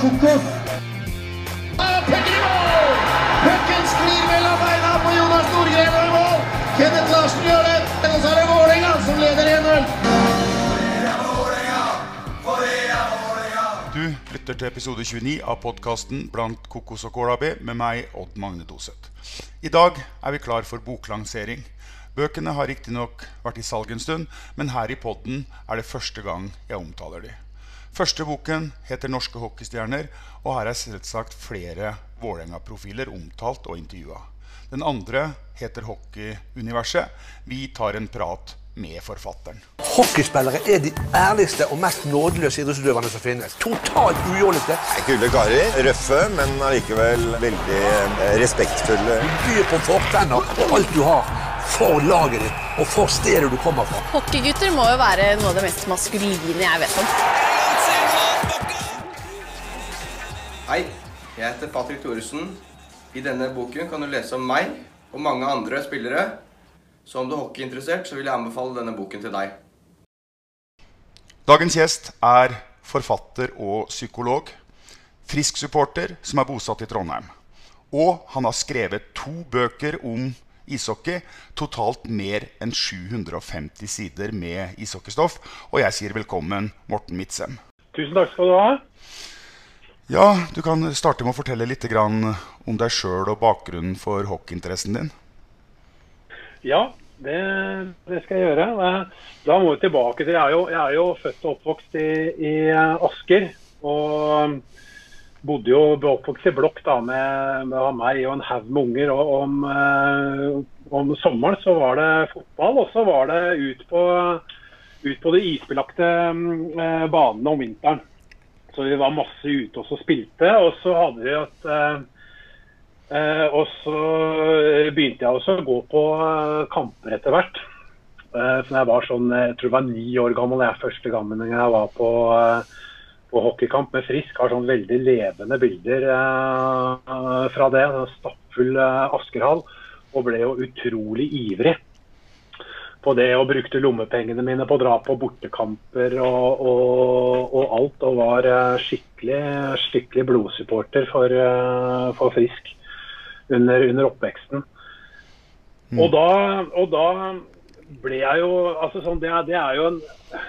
kokos. Pucken sklir mellom beina på Jonas Nordgren og i mål. Kenneth Larsen gjør det. Og så er det Vålerenga som leder 1-0. Du lytter til episode 29 av podkasten Blant kokos og kål med meg, Odd Magne Doseth. I dag er vi klar for boklansering. Bøkene har riktignok vært i salg en stund, men her i podden er det første gang jeg omtaler de. Første boken heter 'Norske hockeystjerner', og her er selvsagt flere Vålerenga-profiler omtalt og intervjua. Den andre heter 'Hockeyuniverset'. Vi tar en prat med forfatteren. Hockeyspillere er de ærligste og mest nådeløse idrettsutøverne som finnes. Totalt ujålete. Kule karer. Røffe, men allikevel veldig respektfulle. Du Byr på fortenner og alt du har for laget ditt og for stedet du kommer fra. Hockeygutter må jo være noe av det mest maskuline jeg vet om. Hei, jeg heter Patrick Thoresen. I denne boken kan du lese om meg og mange andre spillere. Så om du er hockeyinteressert, så vil jeg anbefale denne boken til deg. Dagens gjest er forfatter og psykolog. Frisk supporter som er bosatt i Trondheim. Og han har skrevet to bøker om ishockey. Totalt mer enn 750 sider med ishockeystoff. Og jeg sier velkommen, Morten Midtsem. Tusen takk skal du ha. Ja, du kan starte med å fortelle litt om deg sjøl og bakgrunnen for hockeyinteressen din. Ja, det, det skal jeg gjøre. Eh, Da må vi tilbake til Jeg er jo, jeg er jo født og oppvokst i, i Asker. Og bodde jo oppvokst i blokk da med, med meg og en haug med unger. Og om, eh, om sommeren så var det fotball, og så var det ut på, ut på de isbelagte eh, banene om vinteren. Så vi var masse ute og spilte. Og så hadde vi at eh, Eh, og så begynte jeg også å gå på eh, kamper etter hvert. Eh, jeg var sånn, jeg tror jeg var ni år gammel jeg første gangen jeg var på, eh, på hockeykamp med Frisk. Har sånn veldig levende bilder eh, fra det. Stappfull eh, Askerhall. Og ble jo utrolig ivrig på det og brukte lommepengene mine på å dra på bortekamper og, og, og alt. Og var eh, skikkelig, skikkelig blodsupporter for, eh, for Frisk under, under oppveksten. Og, da, og da ble jeg jo altså sånn, det, det er jo en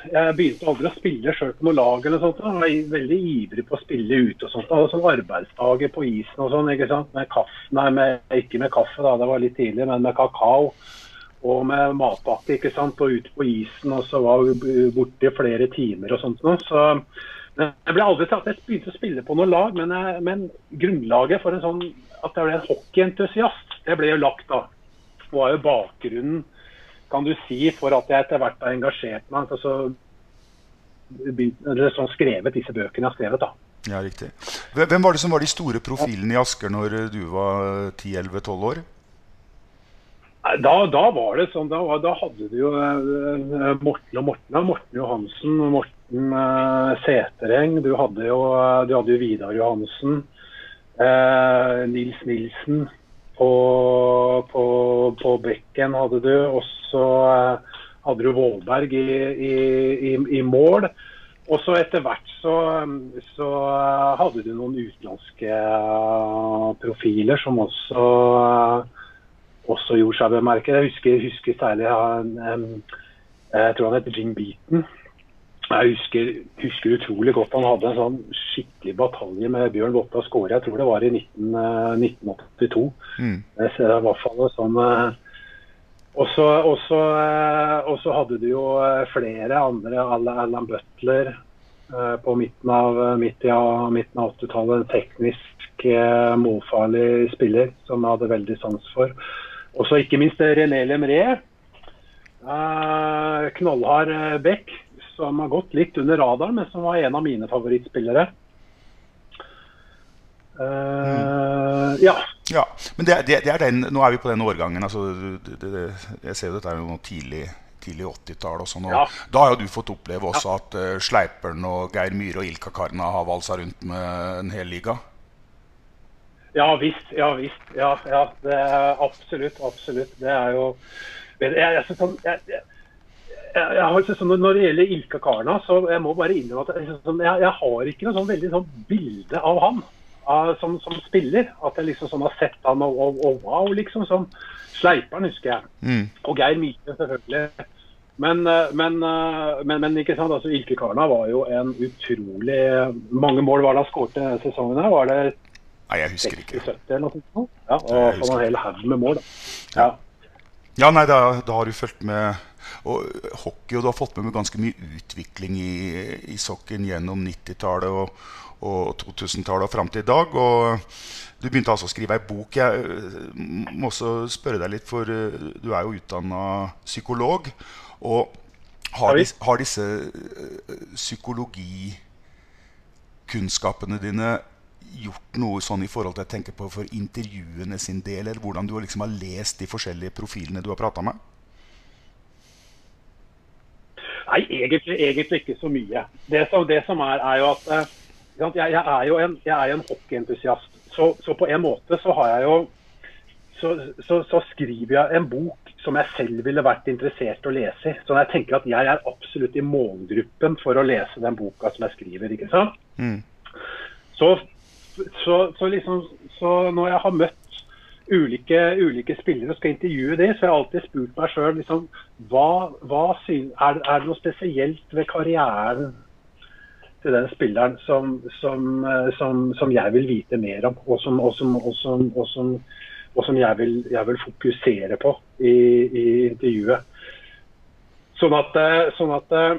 Jeg begynte aldri å spille sjøl på noe lag eller sånt. Jeg var veldig ivrig på å spille ute og sånt. Hadde sånn arbeidsdager på isen og sånn, ikke sant. Med kaffe, nei, med, ikke med kaffe, da, det var litt tidlig, men med kakao. Og med matpakke, ikke sant. Og ute på isen, og så var vi borte flere timer og sånt noe. Så jeg ble aldri til at jeg begynte å spille på noe lag, men, jeg, men grunnlaget for en sånn, at jeg ble en hockeyentusiast, det ble jo lagt da. Det var jo bakgrunnen, kan du si, for at jeg etter hvert har engasjert meg. Altså, begynte, sånn skrevet disse bøkene jeg har skrevet. da. Ja, riktig. Hvem var det som var de store profilene i Asker når du var 10-11-12 år? Da, da var det sånn, da, da hadde du jo eh, Morten og Morten, Morten Johansen, Morten eh, Setereng, du hadde jo, eh, du hadde jo Vidar Johansen, eh, Nils Nilsen på, på, på bekken hadde du, og så hadde du Vålberg i, i, i, i mål. Og så etter hvert så, så hadde du noen utenlandske profiler som også også gjorde seg bemerket. Jeg husker, husker særlig han, jeg tror han heter Jim Beaton. Jeg husker, husker utrolig godt han hadde en sånn skikkelig batalje med Bjørn Botta Skåre. Jeg tror det var i 19, eh, 1982. Mm. Jeg ser i hvert fall sånn eh, og så, og, så, eh, og så hadde du jo eh, flere andre, Alan Butler eh, på midten av, midt av- midten av 80-tallet. En teknisk eh, målfarlig spiller som jeg hadde veldig sans for. Og så ikke minst René Lemré. Eh, knallhard eh, back som har gått litt under radaren, men som var en av mine favorittspillere. Uh, ja. ja. Men det, det, det, er den, nå er vi på den årgangen. Altså, det, jeg ser jo dette er jo tidlig, tidlig 80-tall. Sånn, ja. Da har jo du fått oppleve også ja. at uh, Sleipern og Geir Myhre og Ilka Karna har valsa rundt med en hel liga. Ja visst. Ja visst. Ja, ja det er absolutt. Absolutt. Det er jo jeg, jeg, jeg, sånn, jeg, jeg, jeg har sånn, Når det gjelder Ilka Karna, så jeg må bare innrømme at jeg, sånn, har ikke noe sånn veldig sånn bilde av han av, som, som, spiller. At jeg liksom sånn har sett han og, og, og wow, liksom. Sånn. Sleiperen, husker jeg. Mm. Og Geir Mikkel, selvfølgelig. Men, men, men, men, ikke sant, altså Ilke Karna var jo en utrolig Mange mål var det han skåret sesongen her? Var det Nei, jeg husker ikke. 70 eller noe sånt? Ja, og han en hel haug med mål. da. Ja. Ja, nei, da, da, har du fulgt med og hockey, og du har fått med, med ganske mye utvikling i, i sokken gjennom 90-tallet og, og 2000-tallet og fram til i dag. Og du begynte altså å skrive ei bok. Jeg må også spørre deg litt, for du er jo utdanna psykolog. Og har, dis, har disse psykologikunnskapene dine gjort noe sånn i forhold til jeg tenker på for intervjuene sin del, eller hvordan du liksom har lest de forskjellige profilene du har prata med? Nei, egentlig, egentlig, ikke så mye. Det som, det som er, er jo at eh, jeg, jeg, er jo en, jeg er en hockeyentusiast. Så, så, på en måte så har jeg jo så, så, så, skriver jeg en bok som jeg selv ville vært interessert i å lese. Så jeg tenker at jeg er absolutt i målgruppen for å lese den boka som jeg skriver. ikke sant? Mm. Så så, så, liksom, så når jeg har møtt ulike, ulike spillere og skal intervjue dem, så har jeg alltid spurt meg sjøl liksom, er, er, det noe spesielt ved karrieren til den spilleren som, som, eh, som, som jeg vil vite mer om, og som, og og som jeg, vil, jeg, vil, fokusere på i, i intervjuet. Sånn at, eh, sånn at Eh,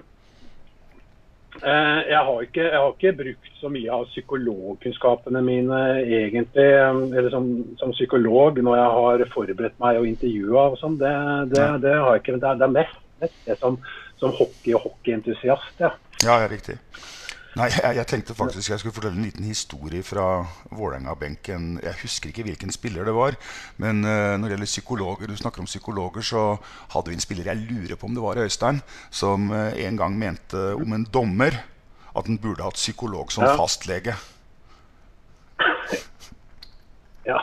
jeg har, ikke, jeg har, ikke, brukt så mye av psykologkunnskapene mine egentlig, eh, eller som, som, psykolog når jeg har forberedt meg og intervjua og sånn. Det, det, det, har jeg ikke. Det er, det er mest, mest, det som, som hockey- og hockeyentusiast. Ja. ja, ja, riktig. Nei, jeg, jeg, tenkte faktisk jeg skulle fortelle en liten historie fra Vålerenga-benken. Jeg husker ikke hvilken spiller det var. Men uh, når det gjelder psykologer, du snakker om psykologer, så hadde vi en spiller jeg lurer på om det var Øystein, som uh, en gang mente om en dommer at han burde hatt psykolog som ja. fastlege. Ja.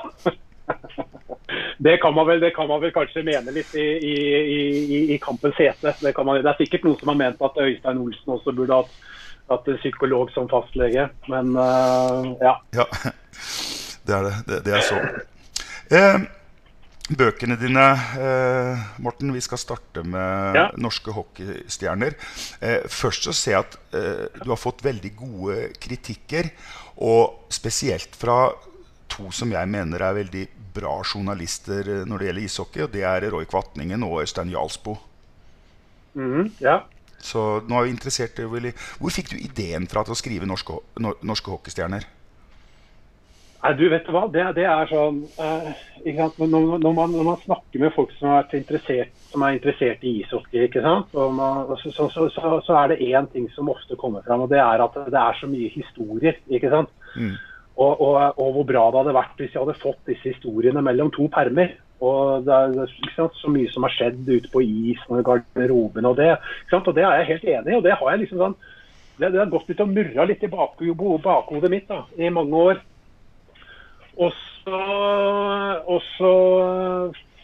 Det kan, vel, det kan, man vel, kanskje mene litt i, i, i, i kampens hete. Det, det, er sikkert noen som har ment at Øystein Olsen også burde hatt hatt en psykolog som fastlege. Men uh, ja. ja. Det er det. Det, det er så. Eh, bøkene dine, eh, Morten. Vi skal starte med ja. norske hockeystjerner. Eh, først så ser jeg at eh, du har fått veldig gode kritikker. Og spesielt fra to som jeg mener er veldig bra journalister eh, når det gjelder ishockey. Og det er Roy Kvatningen og Øystein Jarlsbo. Mm, ja. Så nå er vi interessert i Hvor fikk du ideen fra til å skrive norske, norske hockeystjerner? Nei, du vet hva, det, det er sånn uh, når, når, man, når, man, snakker med folk som er interessert, som er interessert i ishockey, ikke sant? Man, så, så, så, så, er det én ting som ofte kommer fram, og det er at det er så mye historier. ikke sant? Mm. Og, og, og, hvor bra det hadde vært hvis jeg hadde fått disse historiene mellom to permer. Og det er sant, så mye som har skjedd ute på isen og garderoben. Og det, og det er jeg helt enig i. og Det har jeg liksom sånn, det, det har gått litt og murra litt i bakhodet mitt da, i mange år. Og så,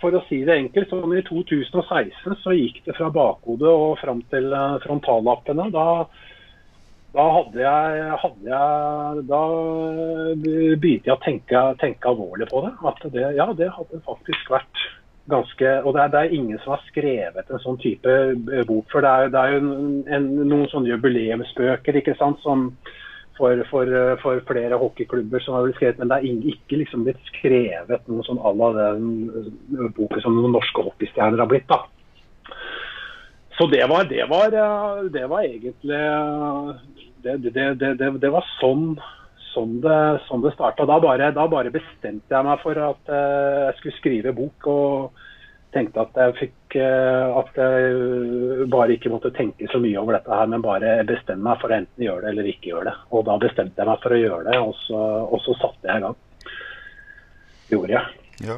for å si det enkelt, sånn i 2016 så gikk det fra bakhodet og fram til eh, frontallappene. Da, da hadde jeg, hadde jeg Da begynte jeg å tenke, tenke, alvorlig på det. At det, ja, det hadde faktisk vært ganske Og det er, det er, ingen som har skrevet en sånn type eh, bok. For det er, det er jo en, en, noen sånne jubileumsbøker ikke sant, som for, for, for, flere hockeyklubber som har blitt skrevet, men det er ikke liksom blitt skrevet noe sånn à la den eh, boken som noen norske hockeystjerner har blitt. da. Så det var, det var, eh, det var egentlig det, det, det, var sånn, sånn det, sånn starta. Da da bare, bestemte jeg meg for at uh, jeg skulle skrive bok. og tenkte at jeg fikk eh, At jeg bare ikke måtte tenke så mye over dette her, men bare bestemme meg for å enten gjøre det eller ikke gjøre det. Og da bestemte jeg meg for å gjøre det, og så, og så satte jeg i gang. Gjorde jeg. Ja.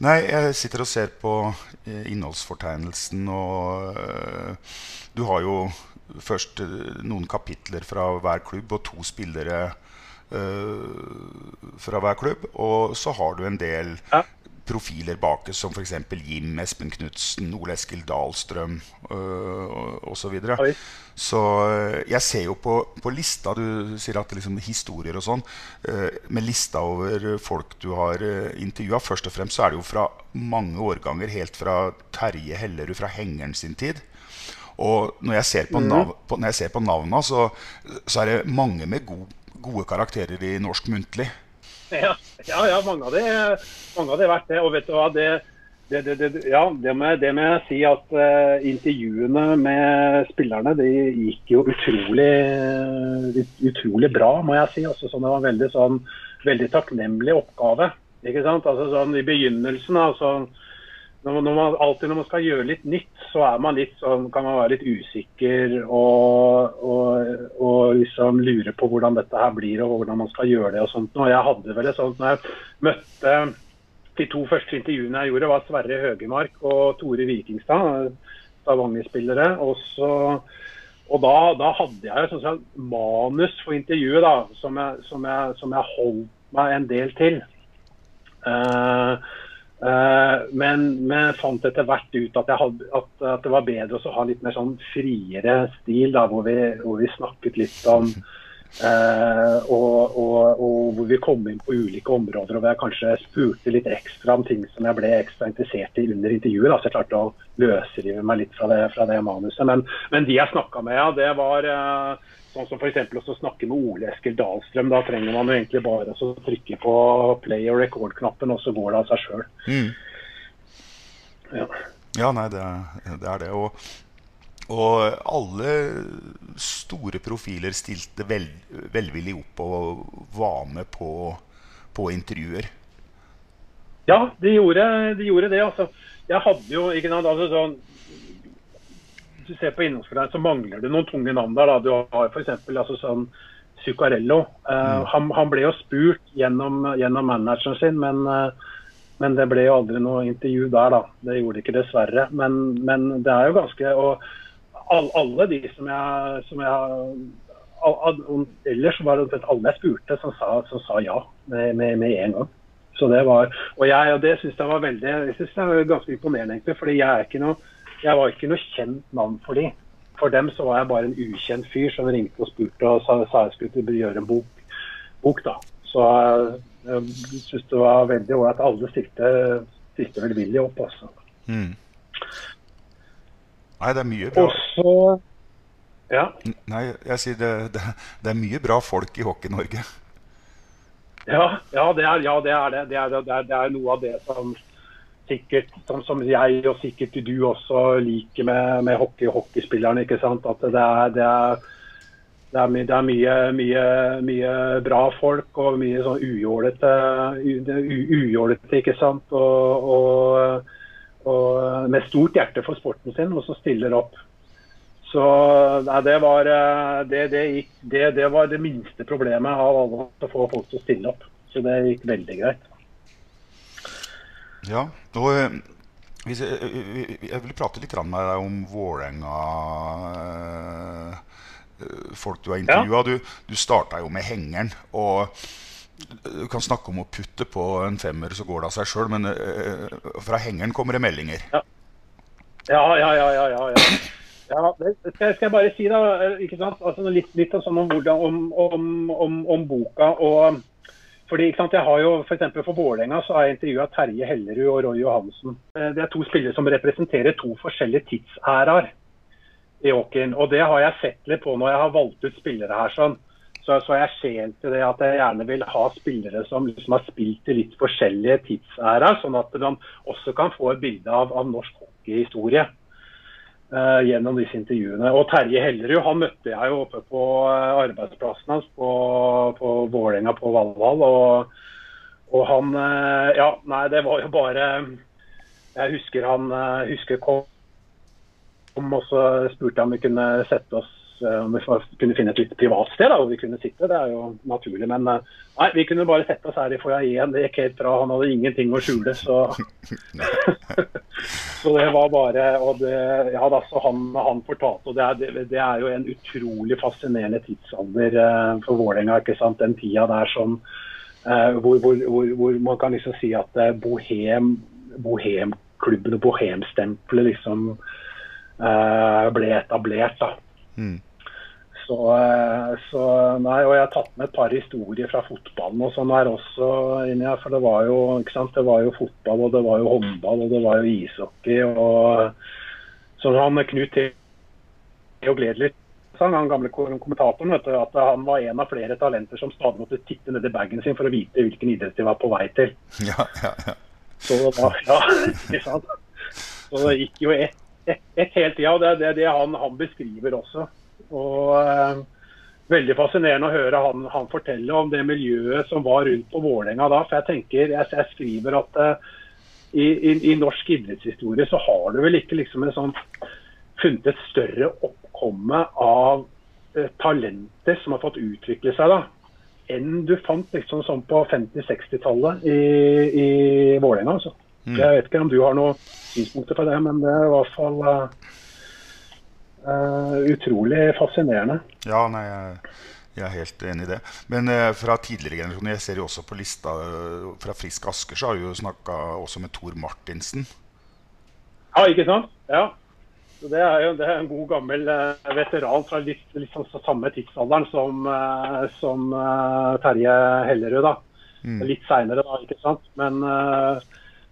Nei, jeg sitter og ser på eh, innholdsfortegnelsen, og du har jo først øh, noen kapitler fra hver klubb og to spillere uh, fra hver klubb. Og så har du en del profiler bak som f.eks. Jim, Espen Knutsen, Ole Eskil Dahlstrøm uh, osv. Så, videre. så jeg ser jo på, på lista Du sier at det liksom historier og sånn. Uh, med lista over folk du har uh, intervjua. Først og fremst så er det jo fra mange årganger, helt fra Terje Hellerud fra Hengeren sin tid. Og når jeg ser på, Mhm. nav på, når jeg ser på navna, så, så er det mange med go gode karakterer i norsk muntlig. Ja, ja, ja mange av det mange av det har vært det. Og vet du hva, det, det, det, det, ja, det, må, jeg- det må jeg si at uh, intervjuene med spillerne de gikk jo utrolig, utrolig bra, må jeg si. Altså, sånn, det var en veldig, sånn, veldig takknemlig oppgave. Ikke sant? Altså, sånn, I begynnelsen altså, når man, alltid når man skal gjøre litt nytt, så er man litt sånn, kan man være litt usikker og, og, og liksom lure på hvordan dette her blir og hvordan man skal gjøre det. og sånt. Og jeg hadde vel det sånt, når jeg møtte De to første intervjuene jeg gjorde, var Sverre Høgemark og Tore Vikingstad, Stavanger-spillere. Og, og da, da hadde jeg sånn sagt, manus for intervjuet da, som jeg, som, jeg, som jeg holdt meg en del til. Eh, men, men jeg fant etter hvert ut at, hadde, at, at det var bedre å ha litt mer sånn friere stil, da, hvor vi, hvor vi snakket litt om eh, og, og, og hvor vi kom inn på ulike områder og hvor jeg kanskje spurte litt ekstra om ting som jeg ble ekstra interessert i under intervjuet. Da, så jeg klarte å løsrive meg litt fra det, fra det manuset. Men, men de jeg snakka med, ja, det var eh, Sånn som f.eks. å snakke med Ole Eskil Dahlstrøm. Da trenger man jo egentlig bare å trykke på play og record-knappen, og så går det av seg sjøl. Mm. Ja. Ja, nei, det det. Er det. Og, og alle store profiler stilte vel, velvillig opp og var med på, på intervjuer. Ja, de gjorde, de gjorde det. altså. Jeg hadde jo ikke sant, altså sånn Hvis du ser på innholdsfordelingen, så mangler det noen tunge navn der. da. Du har f.eks. Altså sånn Zuccarello. Eh, han, han ble jo spurt gjennom, gjennom manageren sin, men, uh, men det ble jo aldri noe intervju der, da. Det gjorde det ikke, dessverre. Men, men det er jo ganske Og all, alle de som jeg, som jeg all, all, Ellers var det alle jeg spurte, som sa, som sa ja med, med, med en gang. Så det var, og jeg, og det syns jeg var veldig, jeg synes det var ganske imponerende, egentlig. fordi jeg, er ikke noe, jeg var ikke noe kjent navn for de. For dem så var jeg bare en ukjent fyr som ringte og spurte og sa, sa jeg skulle gjøre en bok. bok da. Så jeg, jeg syns det var veldig ålreit at alle stilte, stilte velvillig opp. altså. Mm. Nei, det er mye bra. Også, Ja. Nei, jeg sier det, det, det er mye bra folk i Hockey-Norge. Ja, ja, det er, ja, det er det. Det er, det, er, det er noe av det som sikkert, som, som jeg og sikkert du også liker med, med hockey hockeyspillerne. ikke sant? At det er, det er, det er, my, det er mye, mye, mye bra folk og mye sånn ujålete, ujålete ikke sant? Og, og, og med stort hjerte for sporten sin, og som stiller opp. Så nei, det, var, det, det, gikk, det var det minste problemet av alle å få folk til å stille opp. Så det gikk veldig greit. Ja, og eh, hvis jeg, jeg- jeg vil prate litt med deg om Vålerenga eh, Folk du har intervjua. Du, du starta jo med hengeren. Og du kan snakke om å putte på en femmer, så går det av seg sjøl. Men eh, fra hengeren kommer det meldinger. Ja, ja, ja. ja, ja, ja. ja det skal, skal jeg bare si, da. eh, ikke sant? Altså, litt, litt sånn om, hvordan, om, om, om, om boka. og fordi, sant, jeg har jo, For, for Vålerenga har jeg intervjua Terje Hellerud og Roy Johansen. Eh, Det er to spillere som representerer to forskjellige tidsæraer i hockeyen. Og det har jeg sett litt på når jeg har valgt ut spillere her. sånn. Så, så jeg skjelt til det at jeg gjerne vil ha spillere som liksom har spilt i litt forskjellige tidsæraer, sånn at man også kan få et bilde av, av norsk hockeyhistorie gjennom disse intervjuene. Og Terje Hellerud han møtte jeg jo oppe på eh, arbeidsplassen hans på, på Vålerenga på Valhall. Og, og han eh, Ja, nei, det var jo bare jeg husker han eh, husker kom, og så spurte han om vi kunne sette oss eh, om vi kunne finne et litt privat sted da, hvor vi kunne sitte. Det er jo naturlig. Men eh, nei, vi kunne bare sette oss her i foajeen. Det gikk helt bra. Han hadde ingenting å skjule. Så, så det var bare og det, Ja da, så han, han fortalte. Og det er, det, er jo en utrolig fascinerende tidsalder eh, for Vålerenga. Den tida der som eh, hvor, hvor, hvor, hvor man kan liksom si at eh, bohem, bohemklubben og bohemstempelet liksom eh, ble etablert. da. Mm. Så, eh, så nei, og Jeg har tatt med et par historier fra fotballen og sånn her også. inni her, For det var jo det var jo fotball, og det var jo håndball og det var jo ishockey. og Så han Knut Theo Gledelig sang, han gamle kommentatoren, vet du, at han var en av flere talenter som stadig måtte titte ned i bagen sin for å vite hvilken idrett de var på vei til. Ja, ja, ja. Så det ja, ikke sant? Så det gikk jo ett et, et helt tida, og det er det, det han, han, beskriver også. Og eh, Veldig fascinerende å høre han, han, fortelle om det miljøet som var rundt på Vålerenga da. For jeg tenker, jeg, jeg skriver at eh, i, i, i, norsk idrettshistorie så har du vel ikke liksom en sånn funnet et større oppkomme av eh, talenter som har fått utvikle seg da, enn du fant liksom sånn på 50-60-tallet i, i Vålerenga. Altså. Mm. Jeg vet ikke om du har noen synspunkter på det, men det er i hvert fall uh, uh, utrolig fascinerende. Ja, nei, jeg, er helt enig i det. Men uh, fra tidligere generasjoner, jeg ser jo også på lista fra Frisk Asker, så har vi jo snakka også med Tor Martinsen. Ja, ikke sant? Ja. Så det er jo det er en god gammel veteran fra litt, litt sånn, samme tidsalderen som, som Terje Hellerud. da. Mm. Litt seinere, da, ikke sant. Men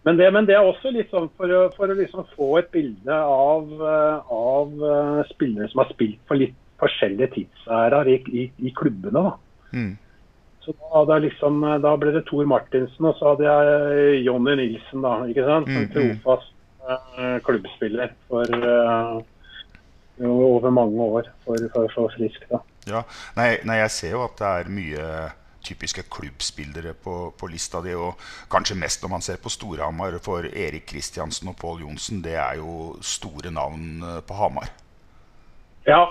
men det, men det, er også sånn for å, for å liksom få et bilde av, eh, av, eh, spillere som har spilt for litt forskjellige tidsærer i, i, i, klubbene. da. Mm. Så da, da, liksom, da, ble det Tor Martinsen, og så hadde jeg Jonny Nilsen, da, ikke sant? som mm, mm. trofast uh, klubbspiller for uh, over mange år for, for, for Frisk. da. Ja, nei, nei, jeg ser jo at det er mye typiske klubbspillere på, på, lista di. Og kanskje mest når man ser på Storhamar, for Erik Kristiansen og Pål Johnsen. Det er jo store navn eh, på Hamar. Ja,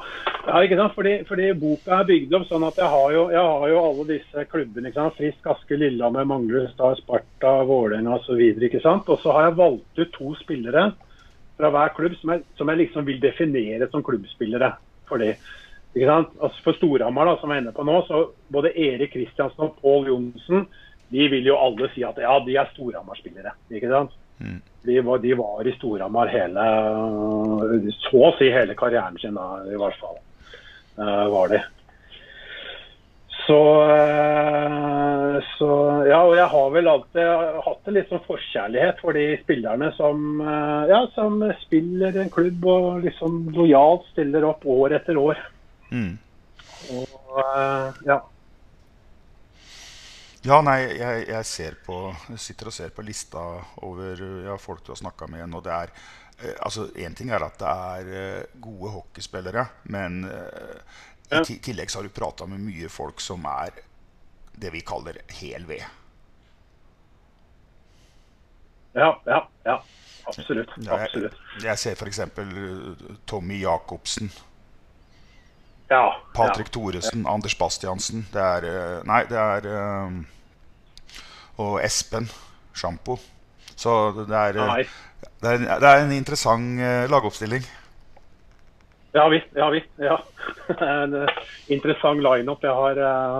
ja ikke sant? Fordi, fordi, boka er bygd opp sånn at jeg har jo, jeg har jo alle disse klubbene. ikke sant? Frisk, Aske, Lillehammer, Manglerudstad, Sparta, Vålerenga osv. Og så har jeg valgt ut to spillere fra hver klubb som jeg, som jeg liksom vil definere som klubbspillere. Fordi Altså for Storhamar, som vi er inne på nå, så både Erik Kristiansen og Pål Johnsen de vil jo alle si at ja, de er Storhamar-spillere. ikke sant? Mm. De, var, de, var, i Storhamar hele Så å si hele karrieren sin, da, i hvert fall. Uh, var de. Så, uh, så, ja, og jeg har vel alltid hatt en litt sånn forkjærlighet for de spillerne som, uh, ja, som spiller en klubb og liksom lojalt stiller opp år etter år. Mm. Og uh, ja. Ja, nei, jeg, jeg, ser på, jeg sitter og ser på lista over ja, folk du har snakka med. Og det er eh, altså Én ting er at det er eh, gode hockeyspillere, men eh, ja. i tillegg så har du prata med mye folk som er det vi kaller hel ved. Ja, ja, ja. Absolutt. absolutt. Jeg, jeg ser f.eks. Tommy Jacobsen. Ja, Patrick ja. Thoresen, Anders Bastiansen. Det er eh, Nei, det er um, Og Espen Sjampo. Så det er, eh, det er, det er en interessant lagoppstilling. Ja visst. Ja visst. Ja. en interessant lineup jeg har,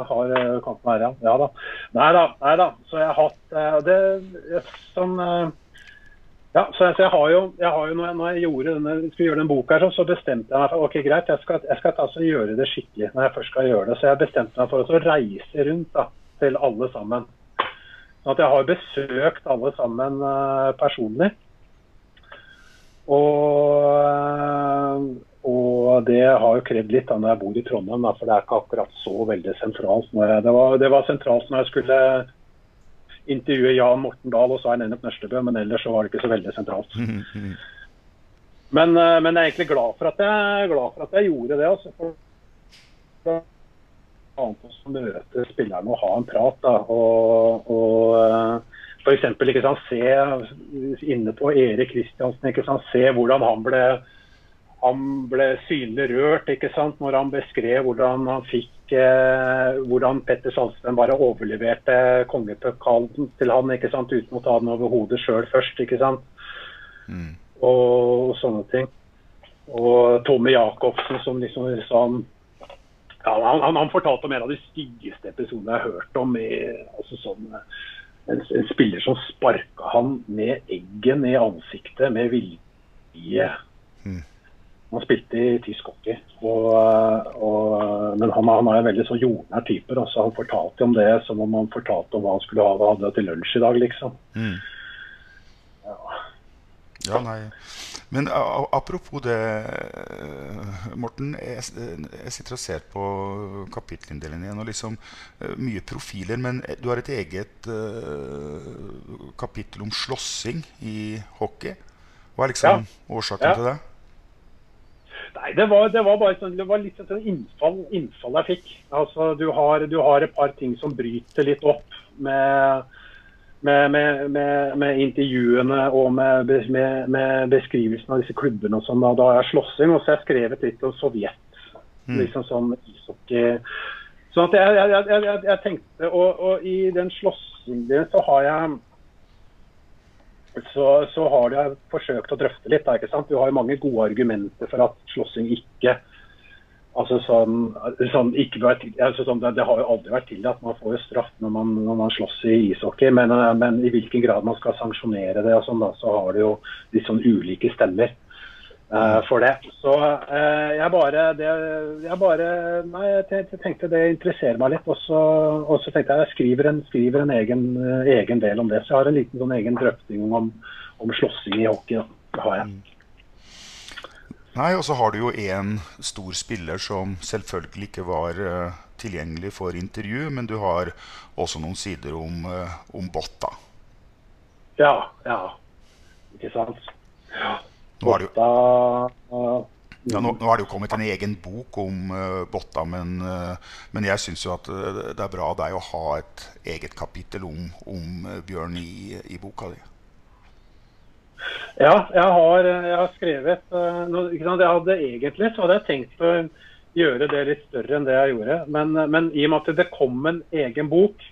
har her være. Ja da. Nei da. Nei da. Så jeg har hatt det som ja, så jeg, jeg, har jo, jeg har jo når, jeg, når jeg gjorde denne, skulle gjøre den boka, her, så bestemte jeg meg for ok, greit, jeg skal, jeg skal altså gjøre det skikkelig. når jeg først skal gjøre det. Så jeg bestemte meg for å reise rundt da, til alle sammen. Sånn at jeg har besøkt alle sammen uh, personlig. Og, og, det har jo krevd litt da når jeg bor i Trondheim, da, for det er ikke akkurat så veldig sentralt. det, var, det var sentralt når jeg skulle intervjue Jan Morten Dahl og Svein Ennep Nørstebø, men ellers så var det ikke så veldig sentralt. Men, eh, men, jeg er egentlig glad for at jeg, glad for at jeg gjorde det. Altså, for annet å møte spillerne og ha en prat. Da, og, og, eh, for eksempel, ikke sant, se inne på Erik Kristiansen, ikke sant, se hvordan han ble, han ble synlig rørt ikke sant, når han beskrev hvordan han fikk eh, hvordan Petter Sandsten bare overleverte kongepokalen til han ikke sant, uten å ta den over hodet sjøl først. ikke sant, og sånne ting. Og Tommy Jacobsen som liksom sa han ja, han, han, fortalte om en av de styggeste episodene jeg har hørt om. I, altså sånn, en, en spiller som sparka han med eggen i ansiktet med vilje. Han spilte i tysk hockey. Og, og, men han, han er en veldig sånn jordnær type. da, så Han fortalte om det som om han fortalte om hva han skulle ha hadde til lunsj i dag. liksom. Mm. Ja, nei. Men apropos det, eh, Morten. Jeg, jeg sitter og ser på kapittelinndelingen igjen. og liksom eh, Mye profiler, men du har et eget uh, kapittel om slåssing i hockey. Hva er liksom årsaken Ja. til det? Nei, det var, det var bare sånn, det var litt sånn innfall, innfall jeg fikk. Altså, du har, du har et par ting som bryter litt opp med, med, med, med, med intervjuene og med, med, med beskrivelsen av disse klubbene og sånn. Da, da har jeg slåssing, og så har jeg skrevet litt om Sovjet. Mm. Liksom sånn ishockey. Sånn at jeg, jeg, jeg, jeg tenkte, og, og i den slåssingen så har jeg så, så har jeg forsøkt å drøfte litt. Ikke sant? Du har jo mange gode argumenter for at slåssing ikke altså sånn, sånn, ikke altså sånn, det, det har jo aldri vært tillatt. Man får jo straff når man, når man slåss i ishockey, men, men i hvilken grad man skal sanksjonere det, og sånn, da, så har du jo litt sånn ulike stemmer for det. Så eh, jeg bare, det, jeg bare Nei, jeg tenkte det interesserer meg litt. Og så, og så tenkte jeg jeg skriver en, skriver en egen, eh, egen del om det. Så jeg har en liten sånn egen drøfting om, om slåssing i hockey. Det har jeg. Nei, og så har du jo en stor spiller som selvfølgelig ikke var uh, tilgjengelig for intervju, men du har også noen sider om, uh, om Botta. Ja, ja. Ikke sant. Ja. Det jo, ja, nå, nå er det jo kommet en egen bok om uh, Botta, men, uh, men jeg syns jo at eh, det er bra av deg å ha et eget kapittel om, om eh, Bjørn i, i boka di. Ja, jeg har, jeg har skrevet eh, noe- sant? Jeg hadde Egentlig så hadde jeg tenkt å gjøre det litt større enn det jeg gjorde. Men, men i og med at det kom en egen bok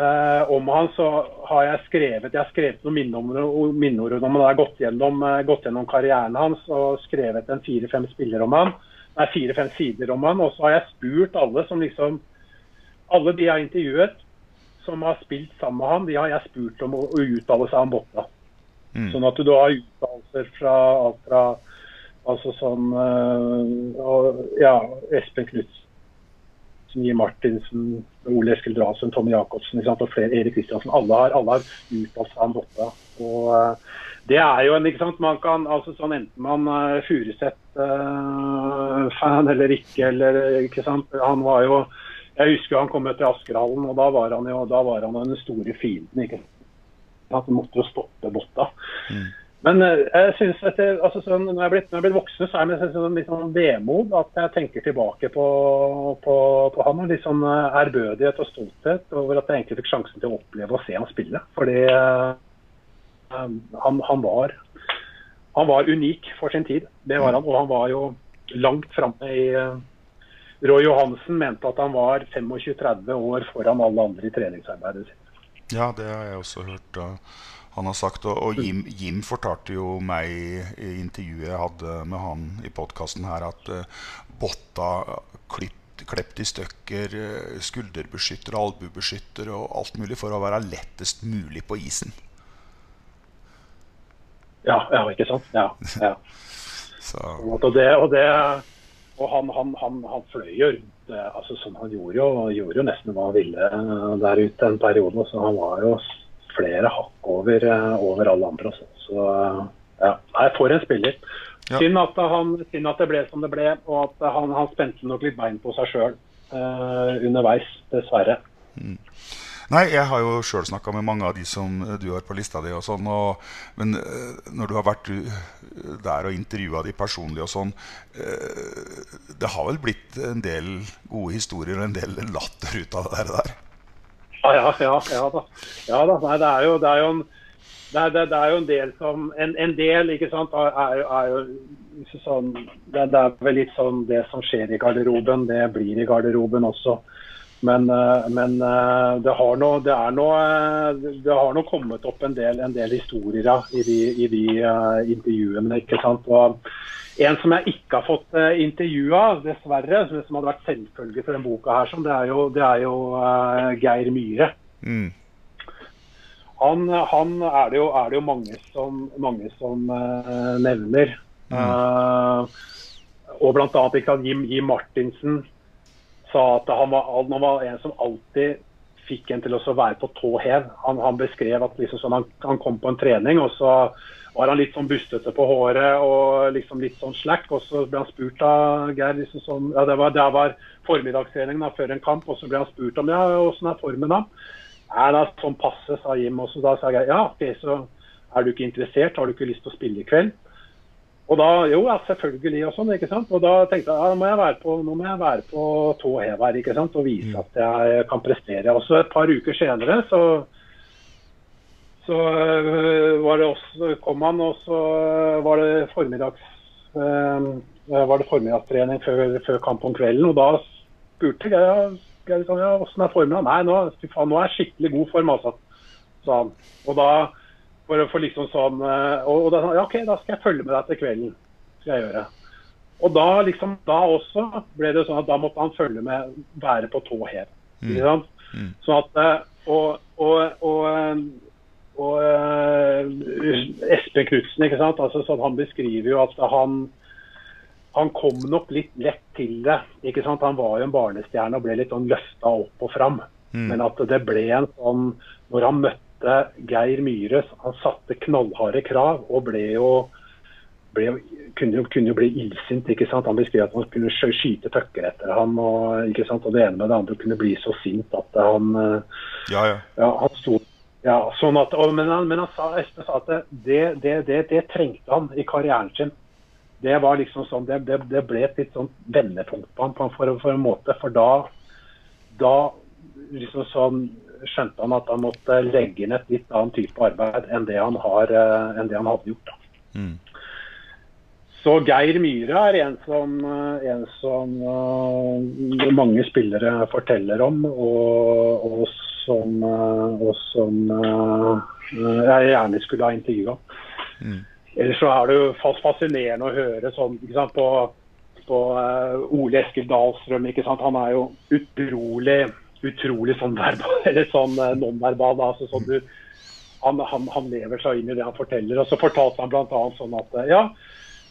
eh, om han, så har jeg skrevet jeg har skrevet noen minneord minneord om han. Har gått gjennom, eh, gått gjennom karrieren hans og skrevet en fire-fem spiller om han. Nei, fire-fem sider om han. Og så har jeg spurt alle som liksom Alle de jeg har intervjuet som har spilt sammen med han, de har jeg spurt om å, å uttale seg om Botta. Sånn at du har uttalelser fra alt fra altså sånn øh, og, Ja, Espen Knutsen, Martinsen, Ole Eskil Drasen, Tommy Jacobsen og flere, Erik Kristiansen. Alle har, alle har uttalt seg om Botta. Og øh, det er jo en ikke sant, man kan, altså sånn Enten man er Furuseth-fan eller ikke, eller ikke sant. Han var jo Jeg husker han kom til Askerhallen, og da var han jo da var han den store fienden. ikke sant? Han måtte jo stoppe Botta. Men eh, jeg synes at det, altså sånn, når, jeg blitt, når jeg blitt voksen, så er det sånn, litt sånn vemod at jeg tenker tilbake på, på, på han. og Litt sånn eh, ærbødighet og stolthet over at jeg egentlig fikk sjansen til å oppleve og se han spille. Fordi uh, han, han, var, han var unik for sin tid. Det var han. Og han var jo langt framme i uh, Roy Johansen mente at han var 25-30 år foran alle andre i treningsarbeidet sitt. Ja, det har jeg også hørt uh, han har sagt. Og, og Jim, Jim fortalte jo meg i intervjuet jeg hadde med han i podkasten her, at uh, Botta klipp, klept i stykker uh, skulderbeskytter, albuebeskytter og alt mulig for å være lettest mulig på isen. Ja, ja ikke sant? Ja, ja. Så, Og det, og det og han, han, han, han fløy jo rundt. eh, altså sånn, Han gjorde jo, gjorde jo nesten hva han ville eh, der ute en periode. Så han var jo flere hakk over, eh, over alle andre. Også. Så eh, ja, Nei, for en spiller. Synd, at han, synd at det ble som det ble, og at han, han spente nok litt bein på seg sjøl underveis, dessverre. Nei, jeg har jo sjøl snakka med mange av de som du har på lista di. og sånn, og, Men eh, når du har vært uh, der og intervjua de personlig og sånn eh, Det har vel blitt en del gode historier og en del latter ut av det der? Ja, ja, ja, da. Ja, da. Nei, det er jo, det er jo en det er, det, er jo en del som En, en del, ikke sant, er, er, er jo sånn det, det er vel litt sånn det som skjer i garderoben, det blir i garderoben også. Men, eh, men eh, det har nå det eh, det har nå kommet opp en del, en del historier i de, i de uh, intervjuene. ikke sant, og en som jeg ikke har fått uh, intervjua, dessverre, som, som hadde vært selvfølge for denne boka, her, det er jo, det er jo uh, Geir Myhre. Mm. Han, han er, det jo, er det jo mange som, mange som uh, nevner. Uh, og annet Jim, Jim Martinsen sa at han var, han var en som alltid fikk en til å være på tå hev. Han, han beskrev at liksom, sånn, han, han, kom på en trening, og så var han litt sånn bustete på håret og liksom litt sånn slack. Og så ble han spurt av Geir liksom sånn, ja, det, var, var formiddagstreningen da, før en kamp, og så ble han spurt om ja, åssen er formen da. Er det sånn passe, sa Jim. Og så da sa jeg ja, ok, så er du ikke interessert, har du ikke lyst til å spille i kveld? Og da, jo, ja, selvfølgelig og sånn, ikke sant. Og da tenkte jeg ja, må jeg være på, nå må jeg være på tå hev her, ikke sant. Og vise at jeg kan prestere. Og så et par uker senere så så øh, var det også, kom han, og så var det formiddags øh, var det formiddagstrening før, før kamp om kvelden. Og da spurte jeg jeg liksom, ja, hvordan er formen? Nei, nå, faen, nå er jeg skikkelig god form, altså. sa han. Og da for, for liksom sånn og, og da sa ja, OK, da skal jeg følge med deg til kvelden. skal jeg gjøre. Og da liksom, da også ble det sånn at da måtte han følge med, være på tå hev. Sant? Mm. Sånn at, og, og, og, og Espen Knutsen, ikke sant? Altså, sånn, han beskriver jo at han han kom nok litt lett til det. ikke sant? Han var jo en barnestjerne og ble litt sånn løfta opp og fram. Mm. Men at det ble en sånn Når han møtte Geir Myhre, han satte knallharde krav og ble jo, ble, kunne, jo, kunne jo bli illsint. ikke sant? Han beskrev at han kunne skyte pucker etter ham, og, ikke sant? og det ene med det andre kunne bli så sint at han Ja, ja. ja han sto ja, sånn at, og, men, han, men han sa, Espen sa at det, det, det, det trengte han i karrieren sin det var liksom sånn, det, det, det ble et litt sånn vendepunkt på ham for, for, for, en måte. For da, da liksom sånn, skjønte han at han måtte legge inn et litt annet type arbeid enn det han, har, uh, enn det han hadde gjort. Mm. Så Geir Myhre er en som, en som uh, mange spillere forteller om, og, og som, uh, og som jeg gjerne skulle ha intervjua. Mm. Ellers så er det jo fast fascinerende å høre sånn sant, på, på uh, Ole Eskil Dahlstrøm. Han er jo utrolig utrolig sånn verbal, eller sånn uh, nonverbal. Altså, sånn du, han, han, han, lever seg inn i det han forteller. og Så fortalte han bl.a. sånn at uh, ja,